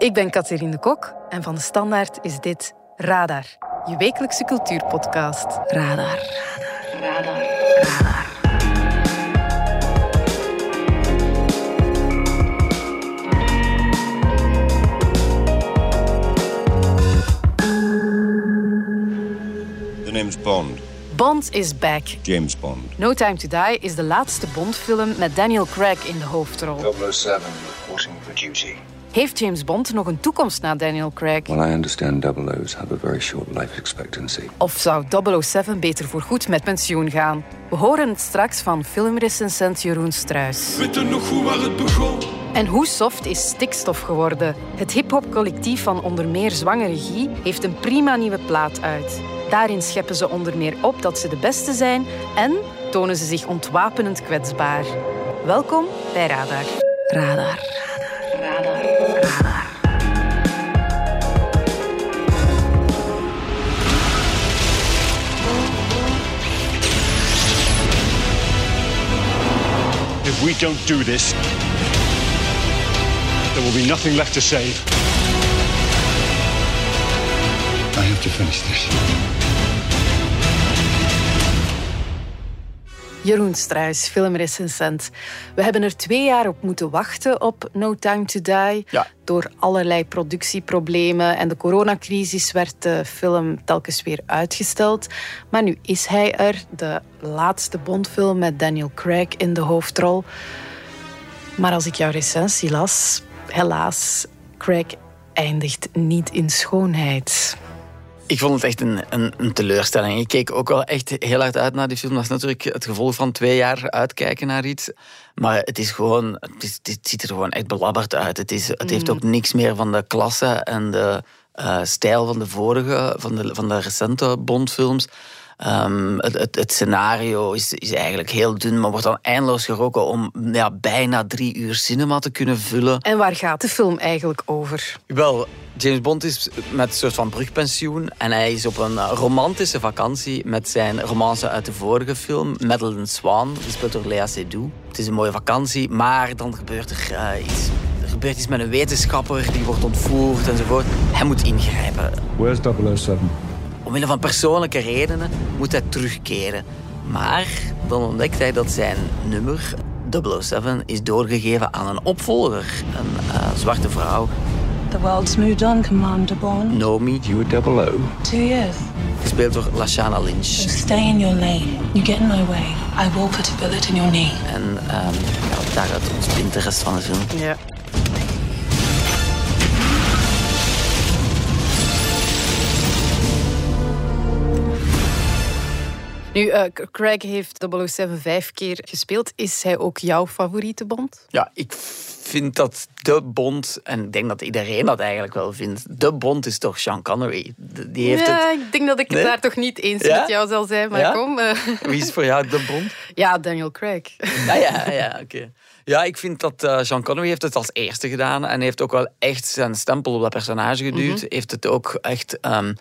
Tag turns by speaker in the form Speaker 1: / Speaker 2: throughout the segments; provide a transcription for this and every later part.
Speaker 1: Ik ben Catherine de Kok en van de Standaard is dit Radar, je wekelijkse cultuurpodcast.
Speaker 2: Radar. Radar. Radar. Radar.
Speaker 3: The name's Bond.
Speaker 1: Bond is back.
Speaker 3: James Bond.
Speaker 1: No Time to Die is de laatste Bond-film met Daniel Craig in de hoofdrol.
Speaker 4: 007 reporting for duty.
Speaker 1: Heeft James Bond nog een toekomst na Daniel Craig?
Speaker 5: Well, I understand double O's have a very short life expectancy.
Speaker 1: Of zou 007 beter voorgoed met pensioen gaan? We horen het straks van filmrecensent Jeroen Struis.
Speaker 6: Weet nog hoe waar het begon?
Speaker 1: En hoe soft is stikstof geworden? Het hip-hop collectief van onder meer Zwangere Guy heeft een prima nieuwe plaat uit. Daarin scheppen ze onder meer op dat ze de beste zijn en tonen ze zich ontwapenend kwetsbaar. Welkom bij Radar.
Speaker 2: Radar. Radar. Radar.
Speaker 6: If we don't do this, there will be nothing left to save.
Speaker 4: I have to finish this.
Speaker 1: Jeroen Struis, filmrecensent. We hebben er twee jaar op moeten wachten op No Time to Die.
Speaker 7: Ja.
Speaker 1: Door allerlei productieproblemen en de coronacrisis werd de film telkens weer uitgesteld. Maar nu is hij er, de laatste Bondfilm met Daniel Craig in de hoofdrol. Maar als ik jouw recensie las, helaas, Craig eindigt niet in schoonheid.
Speaker 7: Ik vond het echt een, een, een, teleurstelling. Ik keek ook wel echt heel hard uit naar die film. Dat is natuurlijk het gevolg van twee jaar uitkijken naar iets. Maar het is gewoon, het, is, het ziet er gewoon echt belabberd uit. Het, is, het heeft ook niks meer van de klasse en de uh, stijl van de vorige, van de, van de recente Bondfilms. Um, het, het, het, scenario is, is eigenlijk heel dun, maar wordt dan eindeloos geroken om ja, bijna drie uur cinema te kunnen vullen.
Speaker 1: En waar gaat de film eigenlijk over?
Speaker 7: Wel, James Bond is met een soort van brugpensioen en hij is op een romantische vakantie met zijn romance uit de vorige film, Madeline Swan, gespeeld door Lea Seydoux. Het is een mooie vakantie, maar dan gebeurt er uh, iets. Er gebeurt iets met een wetenschapper, die wordt ontvoerd enzovoort. Hij moet ingrijpen.
Speaker 4: Where's 007?
Speaker 7: Omwille van persoonlijke redenen moet hij terugkeren. Maar dan ontdekt hij dat zijn nummer 007 is doorgegeven aan een opvolger, een uh, zwarte vrouw.
Speaker 8: The world's moved on, Commander Bond.
Speaker 7: Nomi.
Speaker 5: You were double O.
Speaker 8: Two years.
Speaker 7: Gespeeld door Lashana Lynch.
Speaker 8: So stay in your lane. You get in my way. I will put a bullet in your knee.
Speaker 7: En um, ja, daaruit ontspint de rest van de film.
Speaker 1: Ja. Nu, uh, Craig heeft 007 vijf keer gespeeld. Is hij ook jouw favoriete Bond?
Speaker 7: Ja, ik vind dat de Bond, en ik denk dat iedereen dat eigenlijk wel vindt, de Bond is toch Sean Connery. Die heeft
Speaker 1: ja,
Speaker 7: het...
Speaker 1: ik denk dat ik het
Speaker 7: Nee?
Speaker 1: daar toch niet eens
Speaker 7: Ja?
Speaker 1: met jou zal zijn. Maar
Speaker 7: Ja?
Speaker 1: kom. eh.
Speaker 7: Wie is voor jou de Bond?
Speaker 1: Ja, Daniel Craig.
Speaker 7: Ja, ja, ja, oké. Ja, ik vind dat eh, Sean Connery heeft het als eerste gedaan en heeft ook wel echt zijn stempel op dat personage geduwd. Heeft het ook echt... ehm,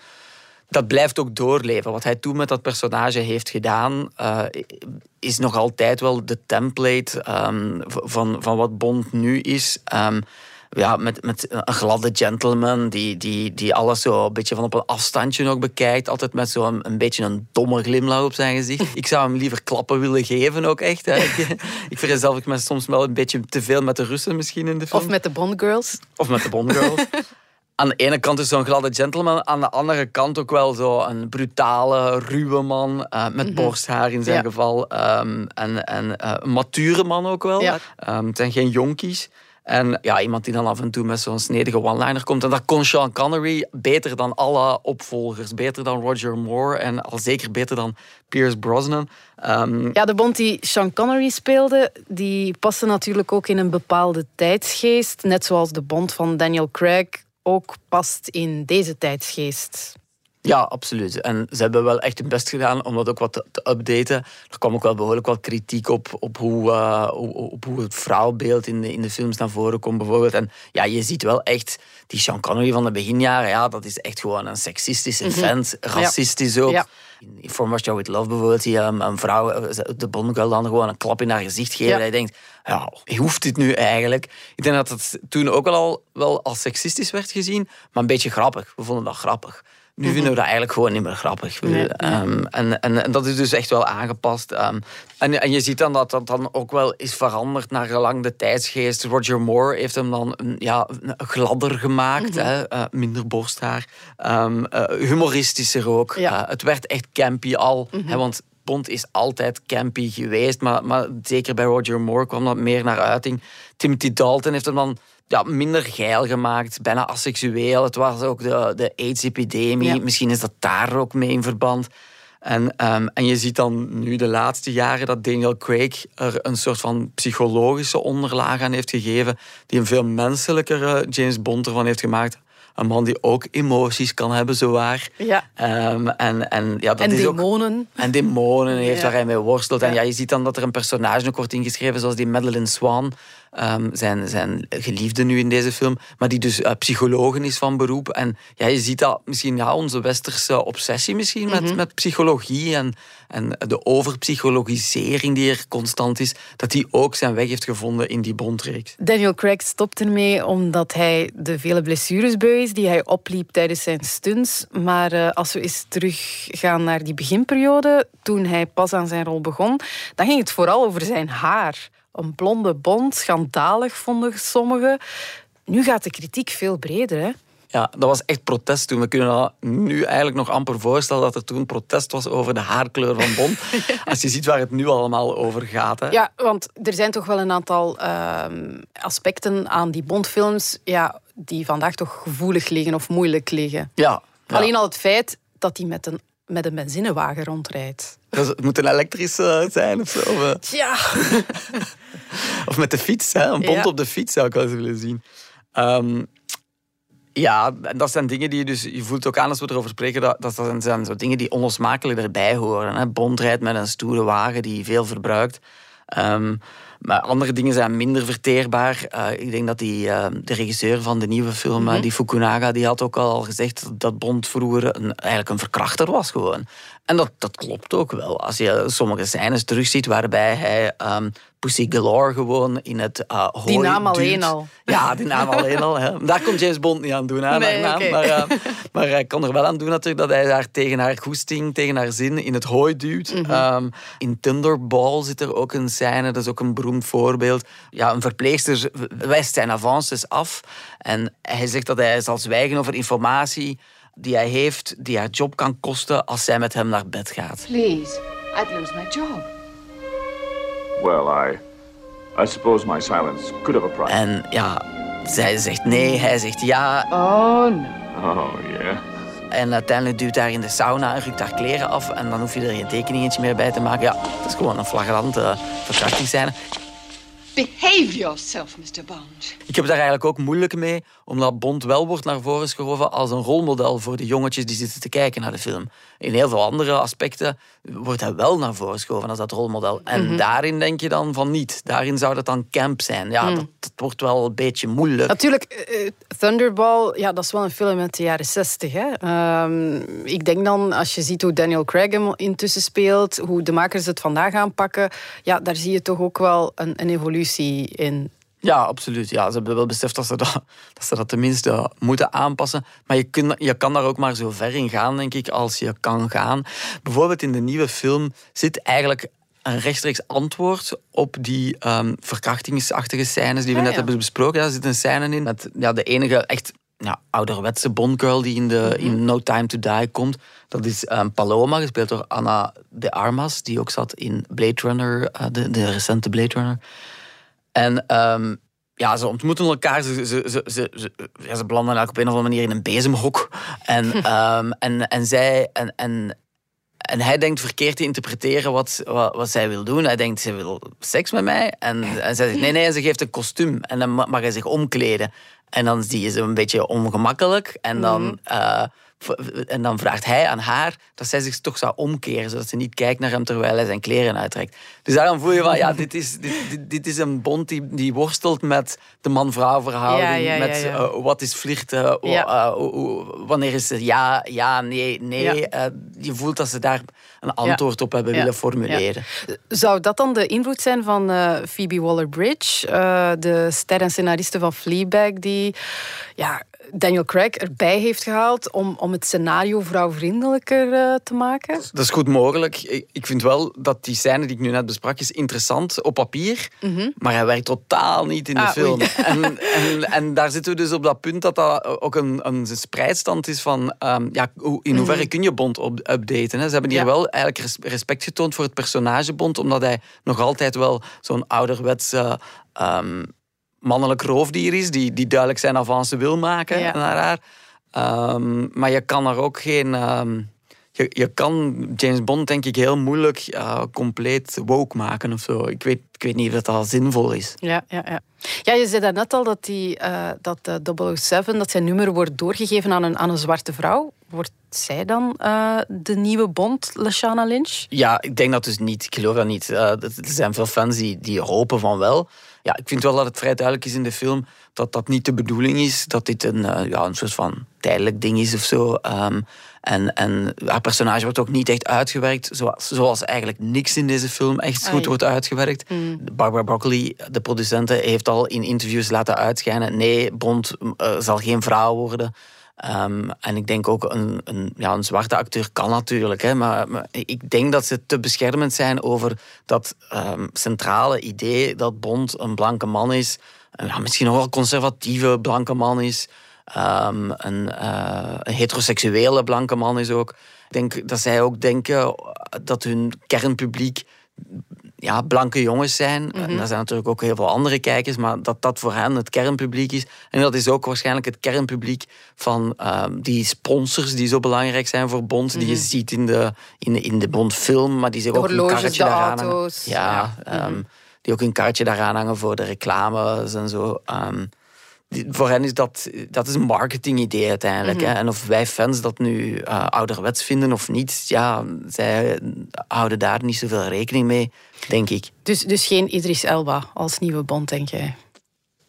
Speaker 7: dat blijft ook doorleven. Wat hij toen met dat personage heeft gedaan, eh, is nog altijd wel de template ehm, van, van wat Bond nu is. Ehm, ja, met, met een gladde gentleman die, die, die alles zo een beetje van op een afstandje nog bekijkt. Altijd met zo'n een beetje een domme glimlach op zijn gezicht. Ik zou hem liever klappen willen geven ook echt. Hè. Ik, ik verzelf me soms wel een beetje te veel met de Russen misschien in de film.
Speaker 1: Of met de Bond Girls.
Speaker 7: Of met de Bond Girls. Aan de ene kant is zo'n gladde gentleman, aan de andere kant ook wel zo een brutale, ruwe man. eh, met borsthaar in zijn
Speaker 1: Ja.
Speaker 7: geval. ehm, en en eh, een mature man ook wel.
Speaker 1: Ja.
Speaker 7: Ehm, het zijn geen jonkies. En ja, iemand die dan af en toe met zo'n snedige one-liner komt. En dat kon Sean Connery beter dan alle opvolgers. Beter dan Roger Moore en al zeker beter dan Pierce Brosnan. Ehm,
Speaker 1: Ja, de Bond die Sean Connery speelde, die paste natuurlijk ook in een bepaalde tijdsgeest. Net zoals de Bond van Daniel Craig ook past in deze tijdsgeest.
Speaker 7: Ja, absoluut. En ze hebben wel echt hun best gedaan om dat ook wat te, te updaten. Er kwam ook wel behoorlijk wat kritiek op, op, hoe, uh, op hoe het vrouwbeeld in de, in de films naar voren komt, bijvoorbeeld. En ja, je ziet wel echt die Sean Connery van de beginjaren, ja, dat is echt gewoon een seksistische vent, racistisch ook.
Speaker 1: Ja.
Speaker 7: In From Russia With Love bijvoorbeeld, die um, een vrouw, eh, de Bond girl dan gewoon een klap in haar gezicht geven.
Speaker 1: Ja.
Speaker 7: En je denkt, ja, hoeft dit nu eigenlijk? Ik denk dat het toen ook al wel als seksistisch werd gezien, maar een beetje grappig. We vonden dat grappig. Nu vinden we dat eigenlijk gewoon niet meer grappig.
Speaker 1: Nee,
Speaker 7: Ehm, en, en, en dat is dus echt wel aangepast. Ehm, en, en je ziet dan dat dat dan ook wel is veranderd naar gelang de tijdsgeest. Roger Moore heeft hem dan een, ja, gladder gemaakt. hè, eh, minder borsthaar. Ehm, eh, humoristischer ook.
Speaker 1: Ja.
Speaker 7: Eh, het werd echt campy al. hè, want Bond is altijd campy geweest. Maar, maar zeker bij Roger Moore kwam dat meer naar uiting. Timothy Dalton heeft hem dan ja, minder geil gemaakt, bijna asexueel. Het was ook de, de AIDS-epidemie.
Speaker 1: Ja.
Speaker 7: Misschien is dat daar ook mee in verband. En, ehm, en je ziet dan nu de laatste jaren dat Daniel Craig er een soort van psychologische onderlaag aan heeft gegeven, die een veel menselijkere James Bond ervan heeft gemaakt. Een man die ook emoties kan hebben, zowaar.
Speaker 1: Ja.
Speaker 7: Ehm, en, en, ja, dat
Speaker 1: En
Speaker 7: is ook-
Speaker 1: demonen.
Speaker 7: en demonen heeft
Speaker 1: Ja.
Speaker 7: waar hij mee worstelt. En
Speaker 1: Ja.
Speaker 7: je ziet dan dat er een personage ook wordt ingeschreven, zoals die Madeleine Swan, ehm, zijn, zijn geliefde nu in deze film, maar die dus uh, psychologen is van beroep. En ja, je ziet dat misschien ja, onze westerse obsessie misschien met, met psychologie en, en de overpsychologisering die er constant is, dat die ook zijn weg heeft gevonden in die Bondreeks.
Speaker 1: Daniel Craig stopt ermee omdat hij de vele blessures beu die hij opliep tijdens zijn stunts. Maar eh, als we eens teruggaan naar die beginperiode, toen hij pas aan zijn rol begon, dan ging het vooral over zijn haar. Een blonde bond, schandalig vonden sommigen. Nu gaat de kritiek veel breder. Hè?
Speaker 7: Ja, dat was echt protest toen. We kunnen dat nu eigenlijk nog amper voorstellen dat er toen protest was over de haarkleur van Bond. Als je ziet waar het nu allemaal over gaat. Hè.
Speaker 1: Ja, want er zijn toch wel een aantal ehm, aspecten aan die Bondfilms ja, die vandaag toch gevoelig liggen of moeilijk liggen.
Speaker 7: Ja, ja.
Speaker 1: Alleen al het feit dat hij met een, met een benzinewagen rondrijdt.
Speaker 7: Dus het moet een elektrische zijn of zo. Of, eh,
Speaker 1: Ja,
Speaker 7: of met de fiets, hè? een bond
Speaker 1: Ja.
Speaker 7: op de fiets zou ik wel eens willen zien. Ehm, ja, en dat zijn dingen die je dus... Je voelt ook aan als we erover spreken, dat, dat zijn, zijn zo dingen die onlosmakelijk erbij horen. Hè? Bond rijdt met een stoere wagen die veel verbruikt. Ehm, maar andere dingen zijn minder verteerbaar. Eh, ik denk dat die, eh, de regisseur van de nieuwe film, eh, die Fukunaga, die had ook al gezegd dat Bond vroeger een, eigenlijk een verkrachter was gewoon. En dat, dat klopt ook wel. Als je sommige scènes terugziet waarbij hij ehm, Pussy Galore gewoon in het uh, hooi
Speaker 1: Die naam alleen al.
Speaker 7: Ja, die naam alleen al. Hè. Daar kon James Bond niet aan doen, hè,
Speaker 1: Nee,
Speaker 7: naam. Maar, eh, maar hij kon er wel aan doen natuurlijk dat hij haar tegen haar goesting, tegen haar zin in het hooi duwt.
Speaker 1: Mhm.
Speaker 7: Ehm, in Thunderball zit er ook een scène, dat is ook een beroemd voorbeeld. Ja, een verpleegster wijst zijn avances af en hij zegt dat hij zal zwijgen over informatie die hij heeft, die haar job kan kosten als zij met hem naar bed gaat.
Speaker 9: Please, I'd lose my job.
Speaker 10: Well, I. I suppose my silence could have a price.
Speaker 7: En ja, zij zegt nee, hij zegt ja.
Speaker 9: Oh no.
Speaker 10: Oh, yeah.
Speaker 7: En uiteindelijk duwt hij haar in de sauna en rukt haar kleren af. En dan hoef je er geen tekeningetje meer bij te maken. Ja, dat is gewoon een flagrante verkrachtingsscène.
Speaker 9: Behave yourself, Mr. Bond.
Speaker 7: Ik heb daar eigenlijk ook moeilijk mee, omdat Bond wel wordt naar voren geschoven als een rolmodel voor de jongetjes die zitten te kijken naar de film. In heel veel andere aspecten wordt hij wel naar voren geschoven als dat rolmodel. En daarin denk je dan van niet. Daarin zou dat dan camp zijn. Ja, dat, dat wordt wel een beetje moeilijk.
Speaker 1: natuurlijk, eh, Thunderball, ja, dat is wel een film uit de jaren zestig. Hè? Ehm, ik denk dan, als je ziet hoe Daniel Craig hem intussen speelt, hoe de makers het vandaag aanpakken, ja, daar zie je toch ook wel een, een evolutie in.
Speaker 7: Ja, absoluut. Ja, ze hebben wel beseft dat ze dat, dat ze dat tenminste moeten aanpassen. Maar je, kun, je kan daar ook maar zo ver in gaan, denk ik, als je kan gaan. Bijvoorbeeld in de nieuwe film zit eigenlijk een rechtstreeks antwoord op die ehm, verkrachtingsachtige scènes die we
Speaker 1: Ah,
Speaker 7: net
Speaker 1: ja.
Speaker 7: hebben besproken. Ja, er zit een scène in met ja, de enige echt ja, ouderwetse Bondgirl die in, de,
Speaker 1: Mhm.
Speaker 7: in No Time to Die komt. Dat is ehm, Paloma, gespeeld door Anna de Armas, die ook zat in Blade Runner, eh, de, de recente Blade Runner. En ehm, ja, ze ontmoeten elkaar. Ze, ze, ze, ze, ze, ja, ze belanden eigenlijk op een of andere manier in een bezemhok. En, ehm, en, en, zij, en, en, en hij denkt verkeerd te interpreteren wat, wat, wat zij wil doen. Hij denkt, ze wil seks met mij. En, en zij zegt nee, nee. En ze geeft een kostuum. En dan ma- mag hij zich omkleden. En dan zie je ze een beetje ongemakkelijk. En dan, eh, v- en dan vraagt hij aan haar dat zij zich toch zou omkeren. Zodat ze niet kijkt naar hem terwijl hij zijn kleren uittrekt. Dus daarom voel je van, ja, dit is, dit, dit, dit is een bond die, die worstelt met de man-vrouw verhouding.
Speaker 1: Ja, ja, ja,
Speaker 7: met eh, wat is flirten, eh, hoe- wanneer is het ja, ja, nee, nee. Eh, je voelt dat ze daar een antwoord op hebben willen formuleren.
Speaker 1: Zou dat dan de invloed zijn van eh, Phoebe Waller-Bridge, eh, de ster en scenariste van Fleabag, die ja, Daniel Craig erbij heeft gehaald om, om het scenario vrouwvriendelijker eh, te maken?
Speaker 7: Dat is goed mogelijk. Ik vind wel dat die scène die ik nu net besprak is interessant op papier, maar hij werkt totaal niet in de
Speaker 1: Ah,
Speaker 7: film. En, en, en daar zitten we dus op dat punt dat dat ook een, een spreidstand is van ehm, ja, in hoeverre kun je Bond op, updaten. Hè? Ze hebben hier
Speaker 1: Ja.
Speaker 7: wel eigenlijk res- respect getoond voor het personage Bond, omdat hij nog altijd wel zo'n ouderwetse ehm, mannelijk roofdier is, die, die duidelijk zijn avance wil maken
Speaker 1: Ja.
Speaker 7: naar haar. Ehm, maar je kan er ook geen... ehm, je, je kan James Bond denk ik heel moeilijk eh, compleet woke maken of zo. Ik weet, ik weet niet of dat zinvol is.
Speaker 1: Ja, ja, ja. ja je zei net al dat, die, eh, dat eh, 007, dat zijn nummer wordt doorgegeven aan een, aan een zwarte vrouw. Wordt zij dan de nieuwe Bond, Lashana Lynch?
Speaker 7: Ja, ik denk dat dus niet. Ik geloof dat niet. Er zijn veel fans die, die hopen van wel. Ja, ik vind wel dat het vrij duidelijk is in de film dat dat niet de bedoeling is. Dat dit een, eh, ja, een soort van tijdelijk ding is of zo. Ehm, en, en haar personage wordt ook niet echt uitgewerkt. Zoals, zoals eigenlijk niks in deze film echt goed
Speaker 1: Ai.
Speaker 7: wordt uitgewerkt. Barbara Broccoli, de producente, heeft al in interviews laten uitschijnen... nee, Bond eh, zal geen vrouw worden. Ehm, en ik denk ook een, een, ja, een zwarte acteur kan natuurlijk. Hè, maar, ik denk dat ze te beschermend zijn over dat ehm, centrale idee dat Bond een blanke man is. Ja, misschien nog wel conservatieve blanke man is. Ehm, een, eh, een heteroseksuele blanke man is ook. Ik denk dat zij ook denken dat hun kernpubliek ja, blanke jongens zijn. En er zijn natuurlijk ook heel veel andere kijkers, maar dat dat voor hen het kernpubliek is. En dat is ook waarschijnlijk het kernpubliek van ehm, die sponsors die zo belangrijk zijn voor Bond, die je ziet in de, in de, in de Bond-film, maar die zich ook een karretje daaraan hangen. Ja, ehm, die ook een kaartje daaraan hangen voor de reclames en zo. Ehm, voor hen is dat, dat is een marketingidee uiteindelijk. hè. En of wij fans dat nu eh, ouderwets vinden of niet, ja, zij houden daar niet zoveel rekening mee, denk ik.
Speaker 1: Dus, dus geen Idris Elba als nieuwe Bond, denk jij?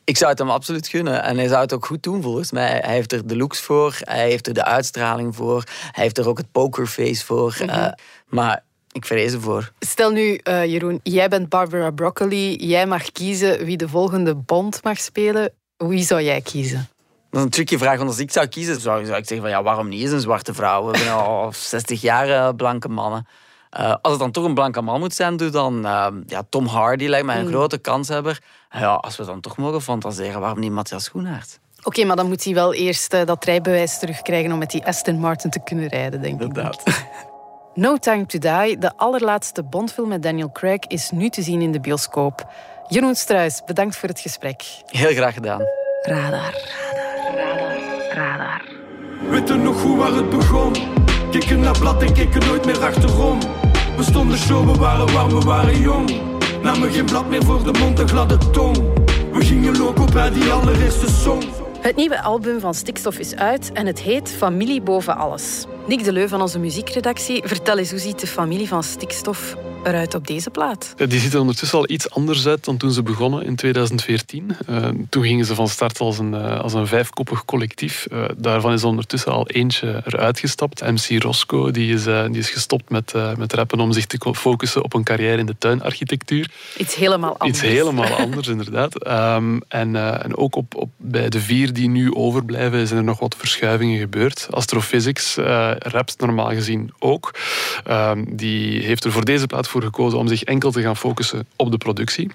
Speaker 7: Ik zou het hem absoluut gunnen. En hij zou het ook goed doen volgens mij. Hij heeft er de looks voor, hij heeft er de uitstraling voor, hij heeft er ook het pokerface voor. eh, maar ik vrees ervoor.
Speaker 1: Stel nu, eh, Jeroen, jij bent Barbara Broccoli. Jij mag kiezen wie de volgende Bond mag spelen. Wie zou jij kiezen?
Speaker 7: Dat is een tricky vraag, want als ik zou kiezen, zou, zou ik zeggen van ja, waarom niet eens een zwarte vrouw? We hebben al 60 jaar eh, blanke mannen. Eh, als het dan toch een blanke man moet zijn, doe dan eh, ja, Tom Hardy lijkt mij een grote kanshebber. Ja, als we dan toch mogen fantaseren, waarom niet Matthias Schoenaert?
Speaker 1: Oké, maar dan moet hij wel eerst eh, dat rijbewijs terugkrijgen om met die Aston Martin te kunnen rijden, denk ik.
Speaker 7: Inderdaad.
Speaker 1: No Time to Die, de allerlaatste Bondfilm met Daniel Craig, is nu te zien in de bioscoop. Jeroen Struis, bedankt voor het gesprek.
Speaker 7: Heel graag gedaan.
Speaker 2: Radar. Radar. Radar.
Speaker 6: Weet je nog goed waar het begon? Keken naar blad en keken nooit meer achterom. We stonden show, we waren warm, we waren jong. Namen geen blad meer voor de mond, een gladde tong. We gingen loco bij die allereerste song.
Speaker 1: Het nieuwe album van Stikstof is uit en het heet Familie boven alles. Nick de Leu van onze muziekredactie, vertel eens hoe ziet de familie van Stikstof eruit op deze plaat?
Speaker 11: Ja, die ziet er ondertussen al iets anders uit dan toen ze begonnen in 2014. Eh, toen gingen ze van start als een, eh, als een vijfkoppig collectief. Eh, daarvan is ondertussen al eentje eruit gestapt. MC Roscoe die is, eh, die is gestopt met, eh, met rappen om zich te focussen op een carrière in de tuinarchitectuur.
Speaker 1: Iets helemaal anders.
Speaker 11: Iets helemaal anders, inderdaad. Ehm, en, eh, en ook op, op, bij de vier die nu overblijven zijn er nog wat verschuivingen gebeurd. Astrophysics eh rapt normaal gezien ook. Ehm, die heeft er voor deze plaat voor gekozen om zich enkel te gaan focussen op de productie.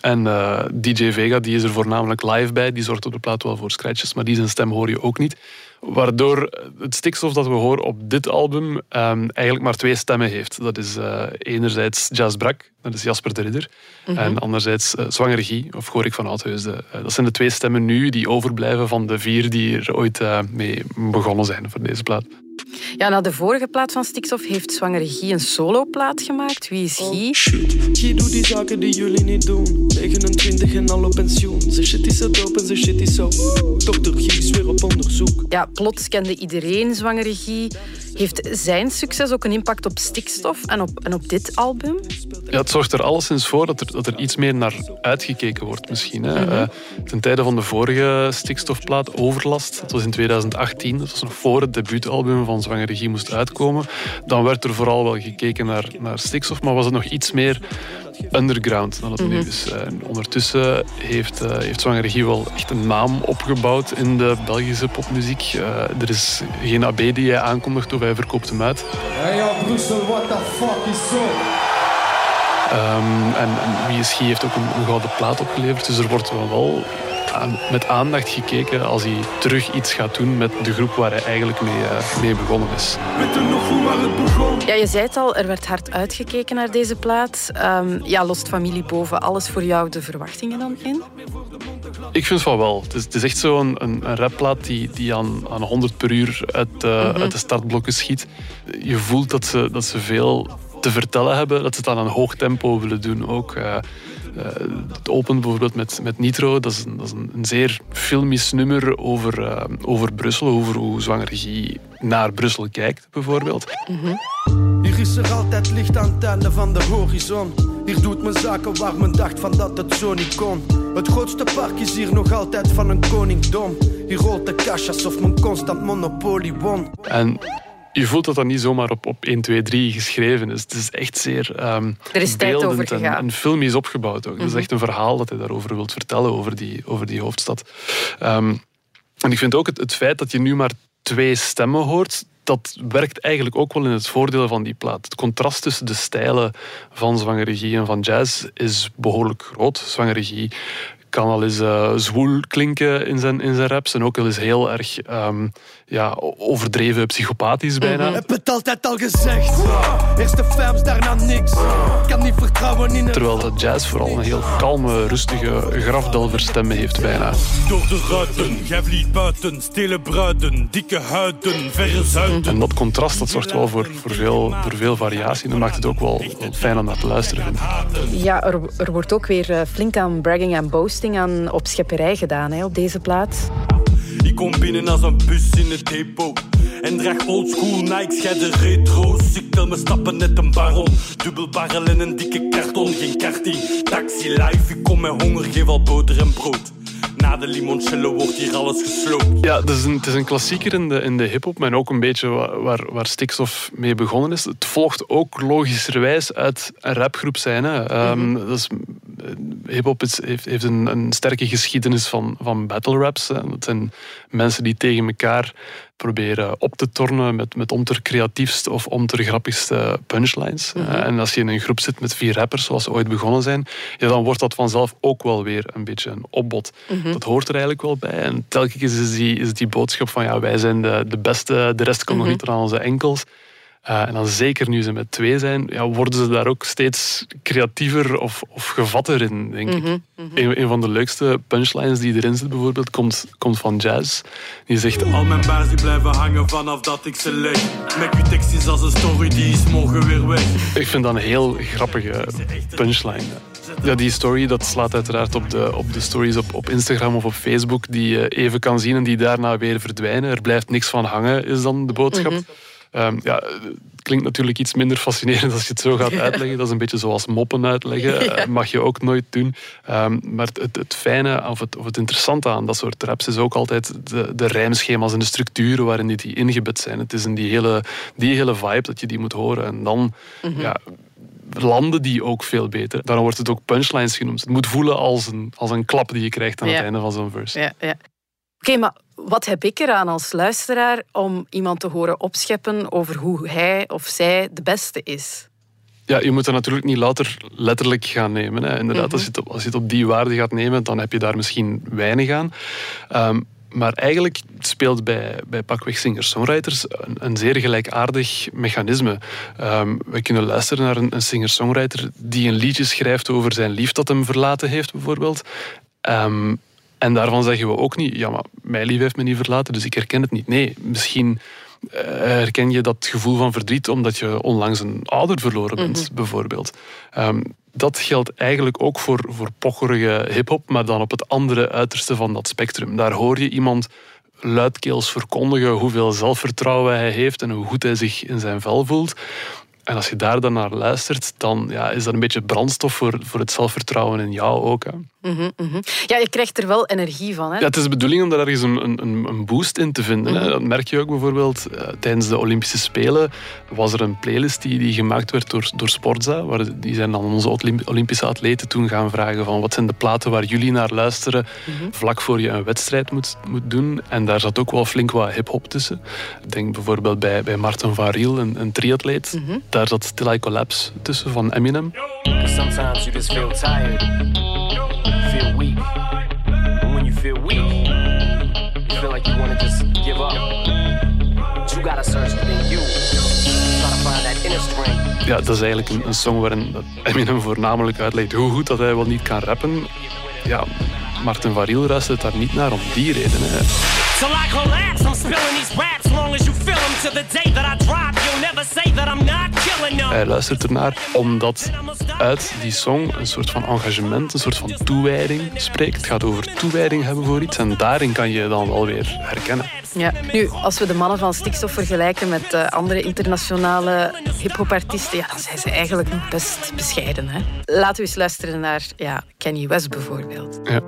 Speaker 11: En eh, DJ Vega die is er voornamelijk live bij. Die zorgt op de plaat wel voor scratches, maar die zijn stem hoor je ook niet. Waardoor het stikstof dat we horen op dit album ehm, eigenlijk maar twee stemmen heeft. Dat is eh, enerzijds Jazz Brak, dat is Jasper de Ridder. En anderzijds uh, Zwanger Guy of Gorik van Oudheusden. Dat zijn de twee stemmen nu die overblijven van de vier die er ooit mee begonnen zijn voor deze plaat.
Speaker 1: Ja, na de vorige plaat van Stikstof heeft Zwangere Guy een soloplaat gemaakt. Wie is Guy?
Speaker 6: Guy doet die zaken die jullie niet doen. 29 en al op pensioen. Ze shit is zo dope en ze shit is zo. Dokter Guy is weer op onderzoek.
Speaker 1: Ja, plots kende iedereen Zwangere Guy. Heeft zijn succes ook een impact op Stikstof en op, en op dit album?
Speaker 11: Ja, het zorgt er alleszins voor dat er, dat er iets meer naar uitgekeken wordt misschien. Hè.
Speaker 1: Mhm.
Speaker 11: Eh, ten tijde van de vorige stikstofplaat, Overlast, dat was in 2018, dat was nog voor het debuutalbum van Zwangere Guy moest uitkomen, dan werd er vooral wel gekeken naar, naar stikstof, maar was het nog iets meer underground dan het nu
Speaker 1: Mhm.
Speaker 11: is. En ondertussen heeft, eh heeft Zwangere Guy wel echt een naam opgebouwd in de Belgische popmuziek. Eh, er is geen AB die hij aankondigt of hij verkoopt hem uit.
Speaker 12: Hey yo, Brussel, what the fuck is zo?
Speaker 11: Ehm, en, en Wie is Guy heeft ook een, een gouden plaat opgeleverd. Dus er wordt wel, met aandacht gekeken als hij terug iets gaat doen met de groep waar hij eigenlijk mee, eh, mee begonnen is.
Speaker 6: Weet je nog goed waar het begon?
Speaker 1: Ja, je zei het al, er werd hard uitgekeken naar deze plaat. Ehm, ja, lost familie boven alles voor jou de verwachtingen dan in?
Speaker 11: Ik vind van wel. Het is, het is echt zo'n een, een rapplaat die, die aan, aan 100 per uur uit, eh,
Speaker 1: Mhm.
Speaker 11: uit de startblokken schiet. Je voelt dat ze, dat ze veel te vertellen hebben, dat ze het aan een hoog tempo willen doen ook. Eh, eh, het opent bijvoorbeeld met, met Nitro. Dat is, een, dat is een, een zeer filmisch nummer over, eh, over Brussel, over hoe Zwanger Guy naar Brussel kijkt, bijvoorbeeld.
Speaker 6: Hier is er altijd licht aan het einde van de horizon. Hier doet men zaken waar men dacht van dat het zo niet kon. Het grootste park is hier nog altijd van een koningdom. Hier rolt de cash alsof men constant monopolie won.
Speaker 11: En je voelt dat dat niet zomaar op, op 1, 2, 3 geschreven is. Het is echt zeer ehm
Speaker 1: Er is tijd over
Speaker 11: en,
Speaker 1: gegaan.
Speaker 11: en filmisch opgebouwd ook. Het is
Speaker 1: Mhm.
Speaker 11: echt een verhaal dat hij daarover wilt vertellen, over die, over die hoofdstad. Ehm, en ik vind ook het, het feit dat je nu maar twee stemmen hoort, dat werkt eigenlijk ook wel in het voordeel van die plaat. Het contrast tussen de stijlen van Zwangere Guy en van jazz is behoorlijk groot. Zwangere Guy kan al eens eh, zwoel klinken in zijn, in zijn raps en ook al eens heel erg ehm, ja, overdreven psychopathisch bijna.
Speaker 6: Heb het altijd al gezegd. Eerst de fams, daarna niks. Kan niet vertrouwen in het.
Speaker 11: Terwijl de jazz vooral een heel kalme, rustige grafdelverstem heeft bijna.
Speaker 13: Door de ruiten, jij vliegt buiten, stelen bruiden, dikke huiden, verre zuiden.
Speaker 11: En dat contrast dat zorgt wel voor, voor, veel, voor veel variatie. En dat maakt het ook wel, wel fijn om naar te luisteren, vind ik.
Speaker 1: Ja, er, er wordt ook weer eh, flink aan bragging en boasting aan opschepperij gedaan hè, op deze plaat.
Speaker 13: Kom binnen als een bus in het depot. En draag oldschool Nikes, jij de retro's. Ik tel mijn stappen net een baron. Dubbel barrel en een dikke karton, geen karting. Taxi life, ik kom met honger, geef al boter en brood. Na de limoncello wordt hier alles gesloopt.
Speaker 11: Ja, het is een, het is een klassieker in de, in de hip-hop, maar ook een beetje waar, waar, waar stikstof mee begonnen is. Het volgt ook logischerwijs uit een rapgroep zijn. Hè. Ehm, eh, hip-hop is- heeft, heeft een, een sterke geschiedenis van, van battle raps. hè. Dat zijn mensen die tegen elkaar proberen op te tornen met, met om ter creatiefst of om ter grappigste punchlines.
Speaker 14: Mhm.
Speaker 11: En als je in een groep zit met vier rappers, zoals ze ooit begonnen zijn, ja, dan wordt dat vanzelf ook wel weer een beetje een opbod.
Speaker 14: Mhm.
Speaker 11: Dat hoort er eigenlijk wel bij. En telkens is die, is die boodschap van ja, wij zijn de, de beste, de rest komt
Speaker 14: Mhm.
Speaker 11: nog niet aan onze enkels. Eh, en dan zeker nu ze met twee zijn, ja, worden ze daar ook steeds creatiever of, of gevatter in, denk ik.
Speaker 14: Mhm,
Speaker 11: Een, een van de leukste punchlines die erin zit bijvoorbeeld, komt, komt van Jazz. Die zegt...
Speaker 13: Al mijn baas die blijven hangen vanaf dat ik ze leg. Met uw is als een story, die is morgen weer weg.
Speaker 11: Ik vind dat een heel grappige punchline. Ja, die story dat slaat uiteraard op de, op de stories op, op Instagram of op Facebook die je even kan zien en die daarna weer verdwijnen. Er blijft niks van hangen, is dan de boodschap.
Speaker 14: Mhm.
Speaker 11: Ehm, ja, het klinkt natuurlijk iets minder fascinerend als je het zo gaat uitleggen. Dat is een beetje zoals moppen uitleggen.
Speaker 14: Ja.
Speaker 11: Eh, mag je ook nooit doen. Ehm, maar het, het, het fijne of het, of het interessante aan dat soort raps is ook altijd de, de rijmschema's en de structuren waarin die, die ingebed zijn. Het is in die hele, die hele vibe dat je die moet horen. En dan
Speaker 1: Mhm.
Speaker 11: ja, landen die ook veel beter. Daarom wordt het ook punchlines genoemd. Het moet voelen als een, als een klap die je krijgt aan
Speaker 1: Ja.
Speaker 11: het einde van zo'n verse.
Speaker 1: Ja, ja. Oké, maar wat heb ik eraan als luisteraar om iemand te horen opscheppen over hoe hij of zij de beste is?
Speaker 11: Ja, je moet er natuurlijk niet louter letterlijk gaan nemen. Hè. Inderdaad,
Speaker 1: Mhm.
Speaker 11: als, je het op, als je het op die waarde gaat nemen, dan heb je daar misschien weinig aan. Ehm, maar eigenlijk speelt bij, bij pakweg singer-songwriters een, een zeer gelijkaardig mechanisme. Ehm, we kunnen luisteren naar een, een singer-songwriter die een liedje schrijft over zijn lief dat hem verlaten heeft, bijvoorbeeld. Ehm, en daarvan zeggen we ook niet, ja, maar mijn lief heeft me niet verlaten, dus ik herken het niet. Nee, misschien eh, herken je dat gevoel van verdriet omdat je onlangs een ouder verloren bent,
Speaker 1: Mhm.
Speaker 11: bijvoorbeeld. Ehm, dat geldt eigenlijk ook voor, voor pocherige hip-hop, maar dan op het andere uiterste van dat spectrum. Daar hoor je iemand luidkeels verkondigen hoeveel zelfvertrouwen hij heeft en hoe goed hij zich in zijn vel voelt. En als je daar dan naar luistert, dan ja, is dat een beetje brandstof voor, voor het zelfvertrouwen in jou ook. Hè.
Speaker 1: Mhm, mhm. Ja, je krijgt er wel energie van. Hè?
Speaker 11: Ja, het is de bedoeling om daar ergens een, een, een boost in te vinden. Hè. Dat merk je ook bijvoorbeeld eh, tijdens de Olympische Spelen. Was er een playlist die, die gemaakt werd door, door Sportza. Waar, die zijn dan onze Olymp- Olympische atleten toen gaan vragen van wat zijn de platen waar jullie naar luisteren vlak voor je een wedstrijd moet, moet doen. En daar zat ook wel flink wat hip-hop tussen. Ik denk bijvoorbeeld bij, bij Martin van Riel, een, een triatleet. Daar zat Till I Collapse tussen van Eminem.
Speaker 14: Sometimes you just feel tired, feel weak. And when you feel weak, you feel like you want to just give up. But you gotta search within you. Try to find that inner strength.
Speaker 11: Ja, dat is eigenlijk een, een song waarin dat Eminem voornamelijk uitlegt hoe goed dat hij wel niet kan rappen. Ja, Martin van Riel luistert daar niet naar om die reden. Hè.
Speaker 15: Till I collapse, I'm spilling these raps long as you feel them. To the day that I drop,
Speaker 11: Hij luistert ernaar omdat uit die song een soort van engagement, een soort van toewijding spreekt. Het gaat over toewijding hebben voor iets en daarin kan je je dan wel weer herkennen.
Speaker 1: Ja. Nu, als we de mannen van Stikstof vergelijken met eh, andere internationale hip-hop-artiesten, ja, dan zijn ze eigenlijk best bescheiden. Hè? Laten we eens luisteren naar ja, Kanye West bijvoorbeeld.
Speaker 11: Ja.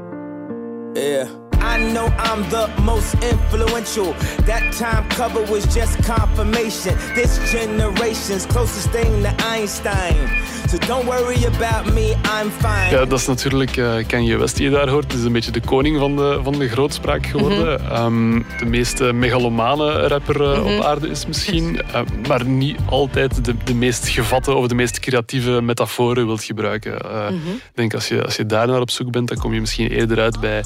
Speaker 16: Yeah. I know I'm the most influential. That time cover was just confirmation. This generation's closest thing to Einstein. So don't worry about me, I'm fine.
Speaker 11: Ja, dat is natuurlijk eh, Kanye West die je daar hoort. Het is een beetje de koning van de, van de grootspraak geworden. Ehm, de meest megalomane rapper eh, op aarde is misschien. eh, maar niet altijd de, de meest gevatte of de meest creatieve metaforen wilt gebruiken. Eh, Ik denk als je, als je daar naar op zoek bent, dan kom je misschien eerder uit bij,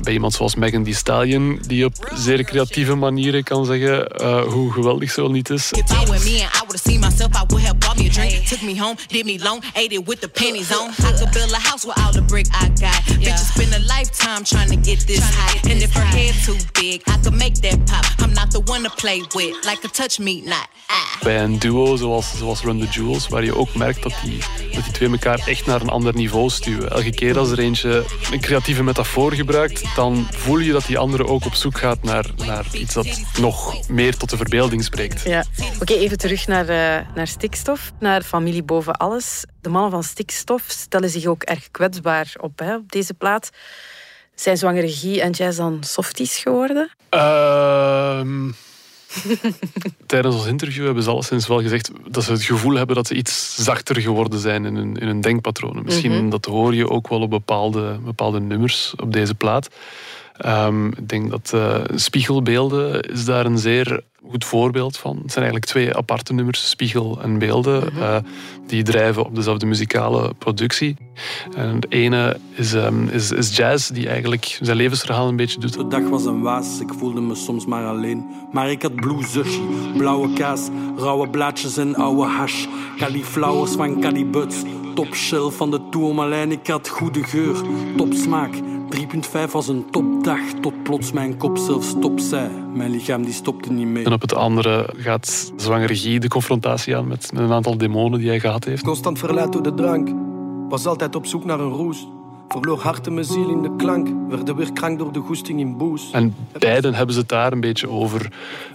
Speaker 11: bij iemand zoals Megan Thee Stallion, die op zeer creatieve manieren kan zeggen eh, hoe geweldig ze wel niet is.
Speaker 17: Ah.
Speaker 11: bij een duo zoals, zoals Run the Jewels, waar je ook merkt dat die, dat die twee elkaar echt naar een ander niveau stuwen. Elke keer als er eentje een creatieve metafoor gebruikt, dan voel je dat die andere ook op zoek gaat naar, naar iets dat nog meer tot de verbeelding spreekt.
Speaker 1: Ja. Oké, even terug naar, eh, naar Stikstof, naar Familie Boven Alles. De mannen van Stikstof stellen zich ook erg kwetsbaar op, hè, op deze plaat. Zijn zwangere Guy en Jazz dan softies geworden?
Speaker 11: Ehm, tijdens ons interview hebben ze alleszins wel gezegd dat ze het gevoel hebben dat ze iets zachter geworden zijn in hun, in hun denkpatronen. Misschien,
Speaker 1: Mhm.
Speaker 11: dat hoor je ook wel op bepaalde, bepaalde nummers op deze plaat. Ehm, ik denk dat eh, Spiegelbeelden is daar een zeer goed voorbeeld van. Het zijn eigenlijk twee aparte nummers, Spiegel en Beelden. eh, die drijven op dezelfde muzikale productie. En het ene is, ehm, is, is jazz, die eigenlijk zijn levensverhaal een beetje doet.
Speaker 13: De dag was een waas, ik voelde me soms maar alleen. Maar ik had blue sushi, blauwe kaas, rauwe blaadjes en oude hash. Cauliflowers van Calibuts, top shell van de Tourmalijn. Ik had goede geur, top smaak. 3.5 was een topdag, tot plots mijn kop zelfs stop zei. Mijn lichaam die stopte niet mee.
Speaker 11: En op het andere gaat zwangere Guy de confrontatie aan met, met een aantal demonen die hij gehad heeft.
Speaker 18: Constant verleid door de drank. Was altijd op zoek naar een roes. Verloor hart en mijn ziel in de klank. Werd weer krank door de goesting in boes.
Speaker 11: En beiden hebben ze het daar een beetje over,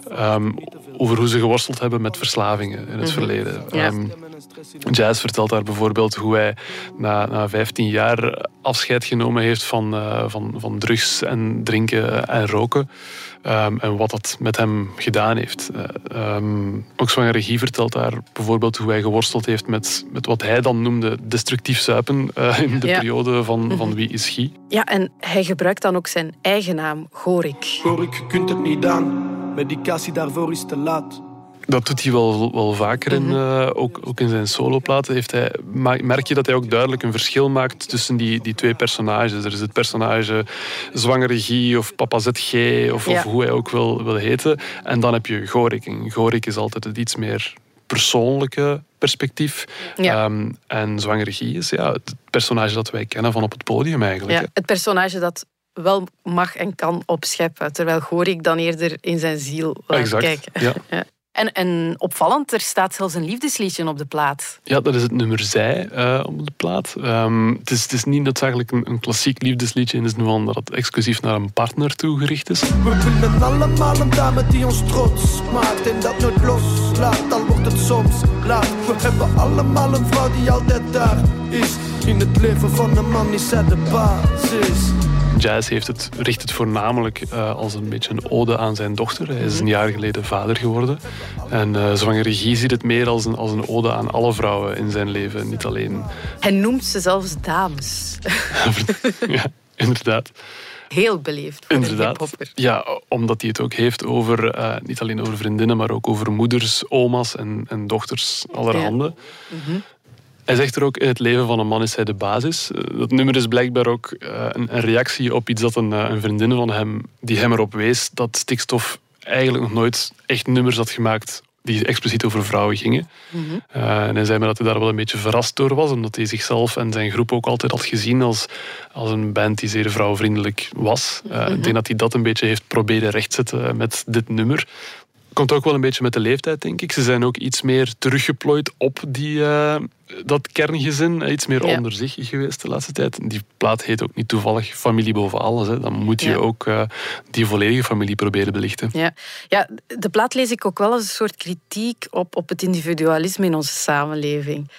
Speaker 11: ehm, over hoe ze geworsteld hebben met verslavingen in het
Speaker 1: Mhm.
Speaker 11: verleden.
Speaker 1: Ja.
Speaker 11: Ehm, Jazz vertelt daar bijvoorbeeld hoe hij na, na 15 jaar afscheid genomen heeft van, eh, van, van drugs en drinken en roken. Ehm, en wat dat met hem gedaan heeft. Eh, ehm, ook zwangere Guy vertelt daar bijvoorbeeld hoe hij geworsteld heeft met, met wat hij dan noemde destructief zuipen eh, in de
Speaker 1: Ja.
Speaker 11: periode van,
Speaker 1: Mhm.
Speaker 11: van Wie is Guy.
Speaker 1: Ja, en hij gebruikt dan ook zijn eigen naam, Gorik.
Speaker 18: Gorik, je kunt het niet aan. Medicatie daarvoor is te laat.
Speaker 11: Dat doet hij wel, wel vaker, in, eh, ook, ook in zijn soloplaten. Heeft hij, merk je dat hij ook duidelijk een verschil maakt tussen die, die twee personages. Er is het personage Zwangere Guy of Papa ZG of,
Speaker 1: Ja.
Speaker 11: of hoe hij ook wil, wil heten. En dan heb je Gorik. En Gorik is altijd het iets meer persoonlijke perspectief.
Speaker 1: Ja.
Speaker 11: Ehm, en Zwangere Guy is ja, het personage dat wij kennen van op het podium eigenlijk.
Speaker 1: Ja, het personage dat wel mag en kan opscheppen. Terwijl Gorik dan eerder in zijn ziel laat
Speaker 11: Exact,
Speaker 1: kijken.
Speaker 11: ja.
Speaker 1: Ja. En, en opvallend, er staat zelfs een liefdesliedje op de plaat.
Speaker 11: Ja, dat is het nummer Zij eh, op de plaat. Ehm, het, is, het is niet noodzakelijk een, een klassiek liefdesliedje in de zin van dat het exclusief naar een partner toegericht is.
Speaker 18: We willen allemaal een dame die ons trots maakt en dat nooit loslaat, al wordt het soms laat. We hebben allemaal een vrouw die altijd daar is. In het leven van een man is zij de basis.
Speaker 11: Jazz heeft het, richt het voornamelijk eh, als een beetje een ode aan zijn dochter. Hij is een jaar geleden vader geworden. En uh, Zwanger Regie ziet het meer als een, als een ode aan alle vrouwen in zijn leven. Niet alleen...
Speaker 1: Hij noemt ze zelfs dames.
Speaker 11: ja, inderdaad.
Speaker 1: Heel beleefd voor
Speaker 11: Inderdaad. Ja, omdat hij het ook heeft over, eh, niet alleen over vriendinnen, maar ook over moeders, oma's en, en dochters allerhande.
Speaker 1: Mhm.
Speaker 11: Hij zegt er ook, in het leven van een man is hij de basis. Eh, Dat nummer is blijkbaar ook eh, een, reactie op iets dat een, eh, een vriendin van hem, die hem erop wees, dat Stikstof eigenlijk nog nooit echt nummers had gemaakt die expliciet over vrouwen gingen.
Speaker 1: Mhm.
Speaker 11: Uh, en hij zei me dat hij daar wel een beetje verrast door was, omdat hij zichzelf en zijn groep ook altijd had gezien als, als een band die zeer vrouwvriendelijk was. Uh, Ik denk dat hij dat een beetje heeft proberen rechtzetten met dit nummer. Komt ook wel een beetje met de leeftijd, denk ik. Ze zijn ook iets meer teruggeplooid op die, uh, dat kerngezin. Iets meer
Speaker 1: Ja.
Speaker 11: onder zich geweest de laatste tijd. Die plaat heet ook niet toevallig Familie boven alles. Hè. Dan moet je
Speaker 1: Ja.
Speaker 11: ook uh, die volledige familie proberen belichten.
Speaker 1: Ja. ja, de plaat lees ik ook wel als een soort kritiek op, op het individualisme in onze samenleving.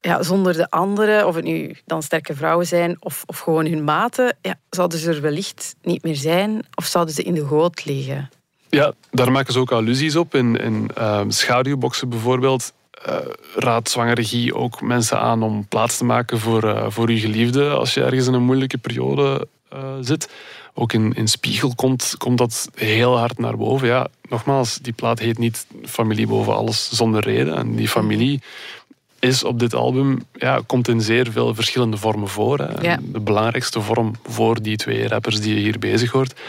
Speaker 1: Ja, zonder de anderen, of het nu dan sterke vrouwen zijn of, of gewoon hun maten, ja, zouden ze er wellicht niet meer zijn of zouden ze in de goot liggen.
Speaker 11: Ja, daar maken ze ook allusies op. In, in uh, schaduwboxen bijvoorbeeld uh, raadt zwangere regie ook mensen aan om plaats te maken voor, uh, voor je geliefde als je ergens in een moeilijke periode uh, zit. Ook in, in Spiegel komt, komt dat heel hard naar boven. Ja, nogmaals, die plaat heet niet Familie boven alles zonder reden. En die familie is op dit album, ja, komt in zeer veel verschillende vormen voor. Hè.
Speaker 1: Ja.
Speaker 11: De belangrijkste vorm voor die twee rappers die je hier bezig hoort,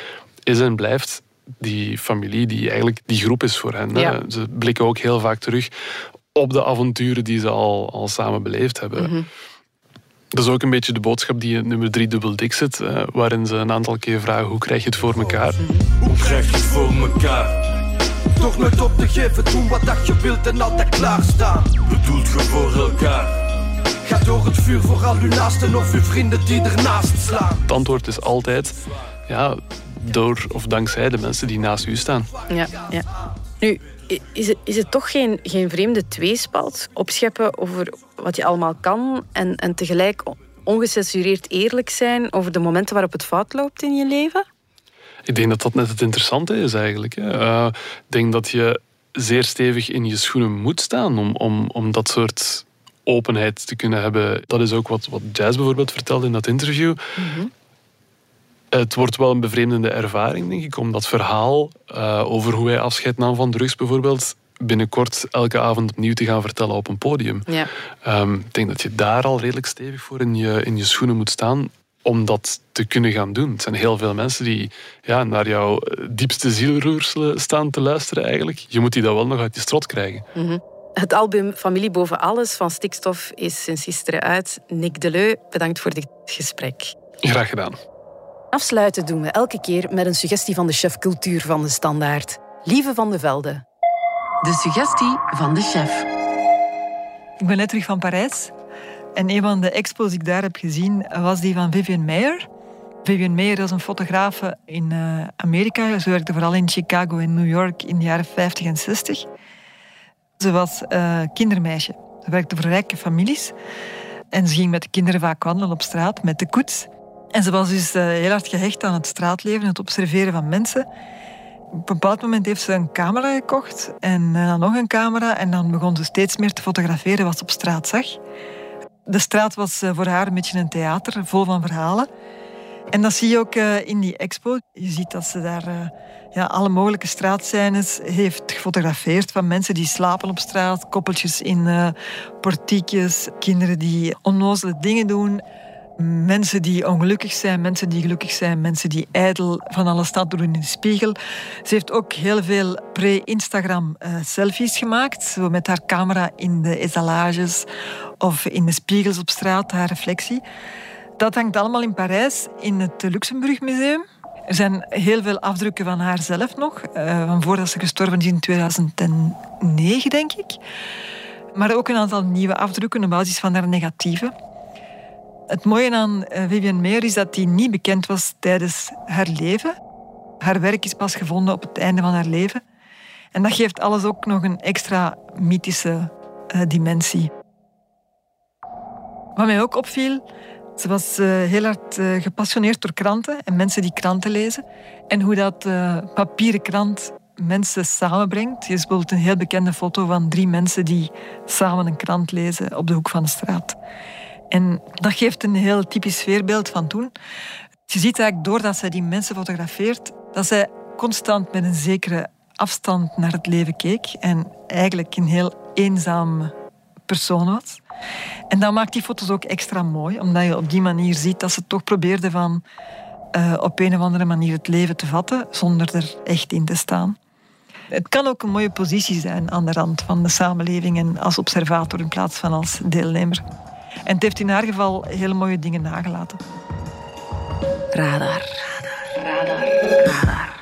Speaker 11: is en blijft die familie die eigenlijk die groep is voor hen.
Speaker 1: Ja.
Speaker 11: Ze blikken ook heel vaak terug op de avonturen die ze al, al samen beleefd hebben.
Speaker 1: Mhm.
Speaker 11: Dat is ook een beetje de boodschap die in nummer 3 dubbel dik zit, eh, waarin ze een aantal keer vragen hoe krijg je het voor elkaar.
Speaker 6: Hoe krijg je het voor elkaar?
Speaker 18: Toch nooit op te geven, doen wat dat je wilt en altijd klaarstaan.
Speaker 6: Bedoelt je voor elkaar?
Speaker 18: Ga door het vuur voor al uw naasten of uw vrienden die ernaast slaan.
Speaker 11: Het antwoord is altijd, ja, door of dankzij de mensen die naast u staan.
Speaker 1: Ja, ja. Nu, is het, is het toch geen, geen vreemde tweespalt? Opscheppen over wat je allemaal kan en, en tegelijk ongecensureerd eerlijk zijn over de momenten waarop het fout loopt in je leven?
Speaker 11: Ik denk dat dat net het interessante is eigenlijk. Hè. Uh, ik denk dat je zeer stevig in je schoenen moet staan om, om, om dat soort openheid te kunnen hebben. Dat is ook wat, wat Jazz bijvoorbeeld vertelde in dat interview. Mm -hmm. Het wordt wel een bevreemdende ervaring, denk ik, om dat verhaal uh, over hoe hij afscheid nam van drugs bijvoorbeeld binnenkort elke avond opnieuw te gaan vertellen op een podium.
Speaker 1: Ja.
Speaker 11: Um, ik denk dat je daar al redelijk stevig voor in je, in je schoenen moet staan om dat te kunnen gaan doen. Het zijn heel veel mensen die ja, naar jouw diepste zielroerselen staan te luisteren eigenlijk. Je moet die dat wel nog uit je strot krijgen.
Speaker 1: Mm -hmm. Het album Familie Boven Alles van Stikstof is sinds gisteren uit. Nick Deleu, bedankt voor dit gesprek.
Speaker 11: Graag gedaan.
Speaker 1: Afsluiten doen we elke keer met een suggestie van de chef cultuur van de Standaard. Lieve van de Velde.
Speaker 2: De suggestie van de chef.
Speaker 19: Ik ben net terug van Parijs. En een van de expos die ik daar heb gezien was die van Vivian Mayer. Vivian Mayer is een fotografe in uh, Amerika. Ze werkte vooral in Chicago en New York in de jaren 50 en 60. Ze was uh, kindermeisje. Ze werkte voor rijke families. En ze ging met de kinderen vaak wandelen op straat met de koets. En ze was dus uh, heel hard gehecht aan het straatleven, het observeren van mensen. Op een bepaald moment heeft ze een camera gekocht en dan nog een camera. En dan begon ze steeds meer te fotograferen wat ze op straat zag. De straat was uh, voor haar een beetje een theater, vol van verhalen. En dat zie je ook in die expo. Je ziet dat ze daar ja, alle mogelijke straatscènes heeft gefotografeerd. Van mensen die slapen op straat, koppeltjes in portiekjes, kinderen die onnozele dingen doen. Mensen die ongelukkig zijn, mensen die gelukkig zijn, mensen die ijdel van alles staan doen in de spiegel. Ze heeft ook heel veel pre-Instagram uh, selfies gemaakt, zo met haar camera in de etalages of in de spiegels op straat, haar reflectie. Dat hangt allemaal in Parijs in het Luxemburg Museum. Er zijn heel veel afdrukken van haar zelf nog, eh, van voordat ze gestorven is in 2009, denk ik. Maar ook een aantal nieuwe afdrukken op basis van haar negatieven. Het mooie aan eh, Vivienne Meer is dat die niet bekend was tijdens haar leven. Haar werk is pas gevonden op het einde van haar leven. En dat geeft alles ook nog een extra mythische uh, dimensie. Wat mij ook opviel, ze was uh, heel hard gepassioneerd door kranten en mensen die kranten lezen. En hoe dat papieren krant mensen samenbrengt. Hier is bijvoorbeeld een heel bekende foto van drie mensen die samen een krant lezen op de hoek van de straat. En dat geeft een heel typisch sfeerbeeld van toen. Je ziet eigenlijk doordat zij die mensen fotografeert, dat zij constant met een zekere afstand naar het leven keek en eigenlijk een heel eenzaam persoon was. En dat maakt die foto's ook extra mooi, omdat je op die manier ziet dat ze toch probeerde van uh, op een of andere manier het leven te vatten, zonder er echt in te staan. Het kan ook een mooie positie zijn aan de rand van de samenleving en als observator in plaats van als deelnemer. En het heeft in haar geval hele mooie dingen nagelaten.
Speaker 1: Radar. Radar. Radar.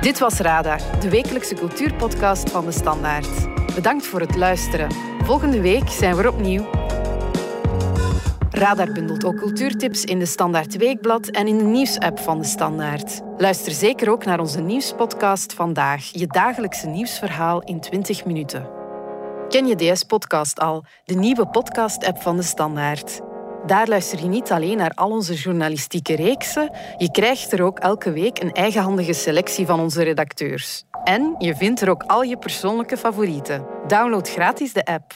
Speaker 1: Dit was Radar, de wekelijkse cultuurpodcast van de Standaard. Bedankt voor het luisteren. Volgende week zijn we er opnieuw. Radar bundelt ook cultuurtips in de Standaard Weekblad en in de nieuwsapp van de Standaard. Luister zeker ook naar onze nieuwspodcast vandaag, je dagelijkse nieuwsverhaal in 20 minuten. Ken je DS Podcast al, de nieuwe podcast-app van de Standaard? Daar luister je niet alleen naar al onze journalistieke reeksen, je krijgt er ook elke week een eigenhandige selectie van onze redacteurs. En je vindt er ook al je persoonlijke favorieten. Download gratis de app.